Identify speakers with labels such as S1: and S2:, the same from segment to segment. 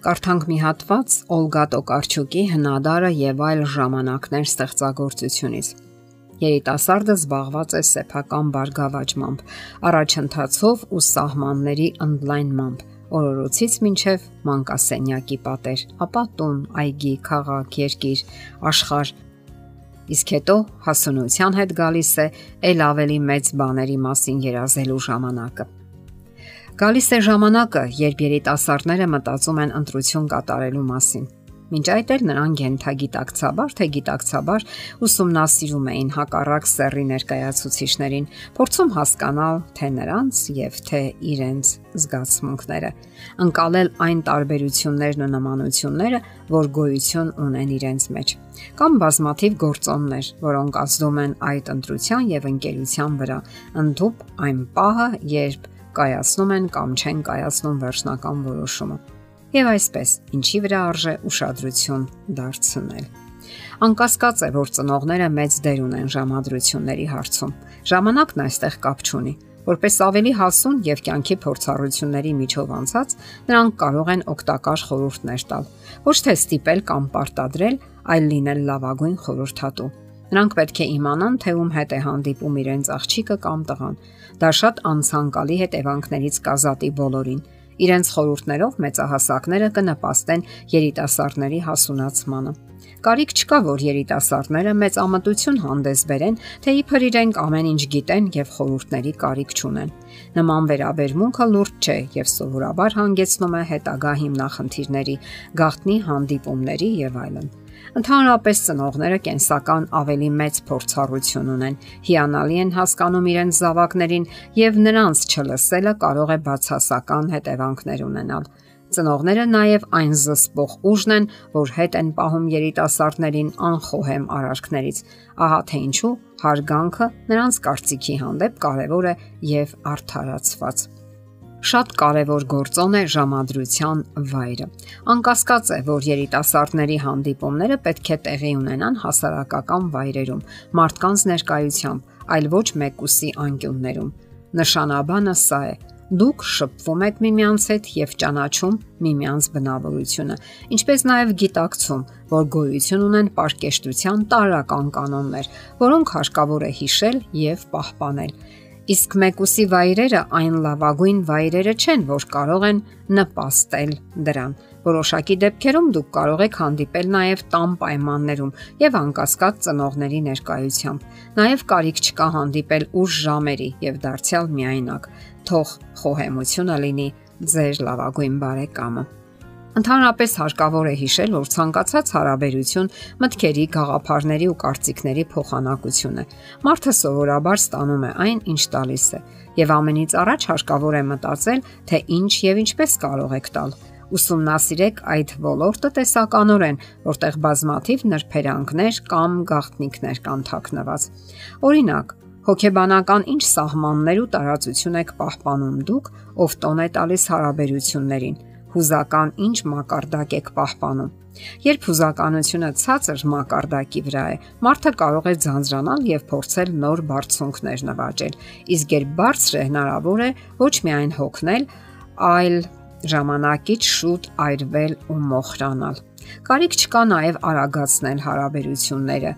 S1: Կարդանք մի հատված Օլգա Տոկարչուկի հնադարը եւ այլ ժամանակներ ստեղծագործությունից։ Երիտասարդը զբաղված է սեփական բարգավաճմամբ, առաջընթացով ու սահմանների ընդլայնմամբ, օրորոցից մինչև մանկասենյակի պատեր, ապա տուն, այգի, քաղաք, երկիր, աշխարհ, իսկ հետո հասունության հետ գալիս է ել ավելի մեծ բաների մասին երազելու ժամանակը։ Գալիս է ժամանակը, երբ երիտասարդները մտածում են ընտրություն կատարելու մասին։ Մինչ այդ էլ նրանք գենթագիտակցաբար թե գիտակցաբար ուսումնասիրում էին հակառակ սեռի ներկայացուցիչներին, փորձում հասկանալ թե նրանց եւ թե իրենց զգացմունքները, ընկալել այն տարբերություններն ու նմանությունները, որ գոյություն ունեն իրենց մեջ, կամ բազմաթիվ գործոններ, որոնք ազդում են այդ ընտրության եւ ընկերության վրա, ընդհուպ այն պահը, երբ կայացնում են կամ չեն կայացնում վերջնական որոշումը։ Եվ այսպես, ինչի վրա արժե ուշադրություն դարձնել։ Անկասկած է, որ ծնողները մեծ դեր ունեն ժամադրությունների հարցում։ Ժամանակն այստեղ կապ չունի։ Որպես ավելի հասուն եւ կյանքի փորձառությունների միջով անցած, նրանք կարող են օգտակար խորհուրդներ տալ։ Ոչ թե ստիպել կամ պարտադրել, այլ լինել լավագույն խորհրդատու։ Նրանք պետք է իմանան, թե ում հետ է հանդիպում իրենց աղջիկը կամ տղան։ Դա շատ անցանկալի հետևանքներից կազատի բոլորին։ Իրենց խորհուրդներով մեծահասակները կնպաստեն երիտասարդների հասունացմանը։ Կարիք չկա, որ երիտասարդները մեծ ամտություն հանդես բերեն, թե իբր իրենք ամեն ինչ գիտեն եւ խորհուրդների կարիք չունեն։ Նման վերաբերմունքը լուրջ չէ եւ սովորաբար հանգեցնում է հետագա հիմնախնդիրների, գաղտնի հանդիպումների եւ այլն։ Ընդհանրապես ծնողները կենսական ավելի մեծ փորձառություն ունեն, հիանալի են հասկանում իրենց զավակներին եւ նրանց չլսելը կարող է բացասական հետևանքներ ունենալ։ Ծնողները նաև այն զսպող ուժն են, որ հետ են պահում երիտասարդներին անխոհեմ արարքներից։ Ահա թե ինչու հարգանքը նրանց կարծիքի հանդեպ կարևոր է եւ արդարացված։ Շատ կարևոր գործոն է ժամադրության վայրը։ Անկասկած է, որ երիտասարդների հանդիպումները պետք է տեղի ունենան հասարակական վայրերում, մարդկանց ներկայությամբ, այլ ոչ մեկուսի անկյուններում։ Նշանաբանը սա է. դուք շփվում եք միմյանց հետ եւ ճանաչում միմյանց բնավորությունը, ինչպես նաեւ գիտակցում, որ գոյություն ունեն պարկեշտության տարական կանոններ, որոնք հարկավոր է հիշել եւ պահպանել։ Իսկ մեկուսի վայրերը այն լավագույն վայրերը չեն, որ կարող են նպաստել դրան։ Որոշակի դեպքերում դուք կարող եք հանդիպել նաև տան պայմաններում եւ անկասկած ծնողների ներկայությամբ։ Նաև կարիք չկա հանդիպել ուշ ժամերի եւ դարձյալ միայնակ։ Թող խոհեմությունը լինի ձեր լավագույն բարեկամը։ Ընդհանրապես հարկավոր է հիշել, որ ցանկացած հարաբերություն մտքերի, գաղափարների ու կարծիքների փոխանակություն է։ Մարդը սովորաբար ստանում է այն, ինչ տալիս է, եւ ամենից առաջ հարկավոր է մտածել, թե ինչ եւ ինչպես կարող եք տալ։ Ուսումնասիրեք այդ ոլորտը տեսականորեն, որտեղ բազմաթիվ նրբերանգներ կամ գաղտնիքներ կան թաքնված։ Օրինակ, հոգեբանական ինչ սահմաններ ու տարածություն եք պահպանում դուք, ով տոն է տալիս հարաբերություններին հուզական ինչ մակարդակ եք պահպանում։ Երբ հուզականությունը ցածր մակարդակի վրա է, մարդը կարող է ձանձրանալ եւ փորձել նոր բարձունքներ նվաճել։ Իսկ երբ բարձր է, հնարավոր է ոչ միայն հոգնել, այլ ժամանակից շուտ այրվել ու մոխրանալ։ Կարիք չկա նաև արագացնել հարաբերությունները,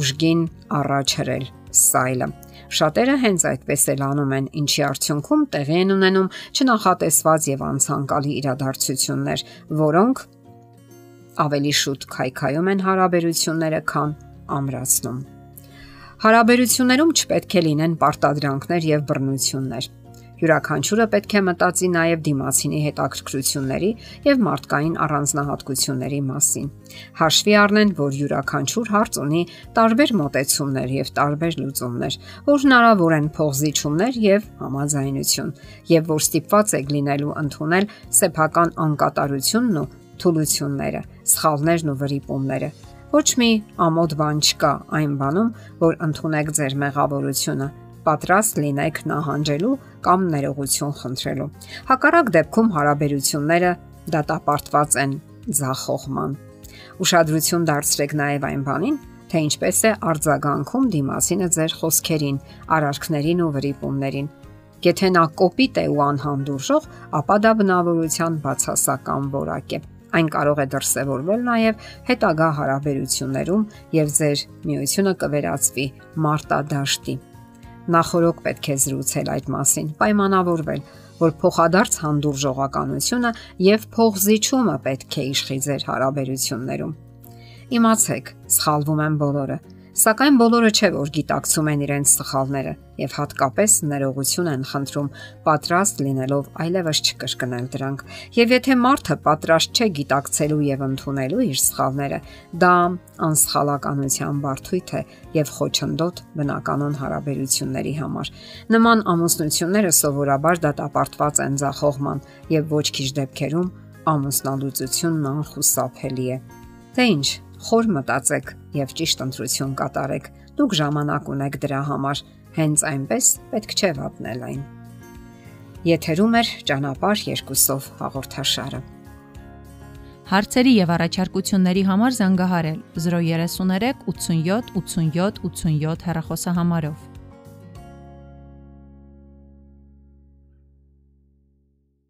S1: ուժգին առաջ հրել սայլը։ Շատերը հենց այդպես էլ անում են, ինչի արդյունքում տեղի են ունենում չնախատեսված եւ անցանկալի իրադարձություններ, որոնք ավելի շուտ քայքայում են հարաբերությունները, քան ամրացնում։ Հարաբերություններում չպետք է լինեն պարտադրանքներ եւ բռնություններ։ Յուրաքանչյուրը պետք է մտածի նաև դիմացինի հետաքրքրությունների եւ մարդկային առանձնահատկությունների մասին։ Հաշվի առնեն, որ յուրաքանչյուր հարց ունի տարբեր մոտեցումներ եւ տարբեր լուծումներ, որ հնարավոր են փոխզիջումներ եւ համաձայնություն, եւ որ ստիպված եք լինելու ընդունել սեփական անկատարությունն ու թուլությունները, սխալներն ու վրիպումները։ Ոչ մի ամոթ բան չկա այն բանում, որ ընդունեք ձեր մեղավորությունը պատրաստ լինեք նահանջելու կամ ներողություն խնդրելու։ Հակառակ դեպքում հարաբերությունները դատապարտված են ձախողման։ Ուշադրություն դարձրեք նաև այն բանին, թե ինչպես է արձագանքում դիմասինը ձեր խոսքերին, արարքներին ու վրիպումներին։ Եթե նա կոպիտ է ու անհանդուրժող, ապա դա բնավորության բացասական որակ է։ Այն կարող է դրսևորվել նաև հետագա հարաբերություններում եւ ձեր միությունը կվերածվի մարտադաշտի։ Նախորոք պետք է զրուցել այդ մասին, պայմանավորվել, որ փոխադարձ հանդուրժողականությունը եւ փողզիչումը պետք է իշխի ձեր հարաբերություններում։ Իմացեք, սխալվում են բոլորը Սակայն բոլորը չէ որ գիտակցում են իրենց սխալները եւ հատկապես ներողություն են խնդրում, պատրաստ լինելով այլևս չկրկնել դրանք։ Եվ եթե մարդը պատրաստ չէ գիտակցելու եւ ընդունելու իր սխալները, դա անսխալականության բարդույթ է եւ խոչընդոտ բնականon հարաբերությունների համար։ Նման ամուսնությունները սովորաբար դատապարտված են ձախողման եւ ոչ քիչ դեպքերում ամուսնալուծությունն անխուսափելի է։ Թե ինչ, խոր մտածեք եւ ճիշտ ընտրություն կատարեք։ Դուք ժամանակ ունեք դրա համար, հենց այնպես պետք չէ վատնել այն։ Եթերում է ճանապարհ երկուսով հաղորդաշարը։
S2: Հարցերի եւ առաջարկությունների համար զանգահարել 033 87 87 87 հեռախոսահամարով։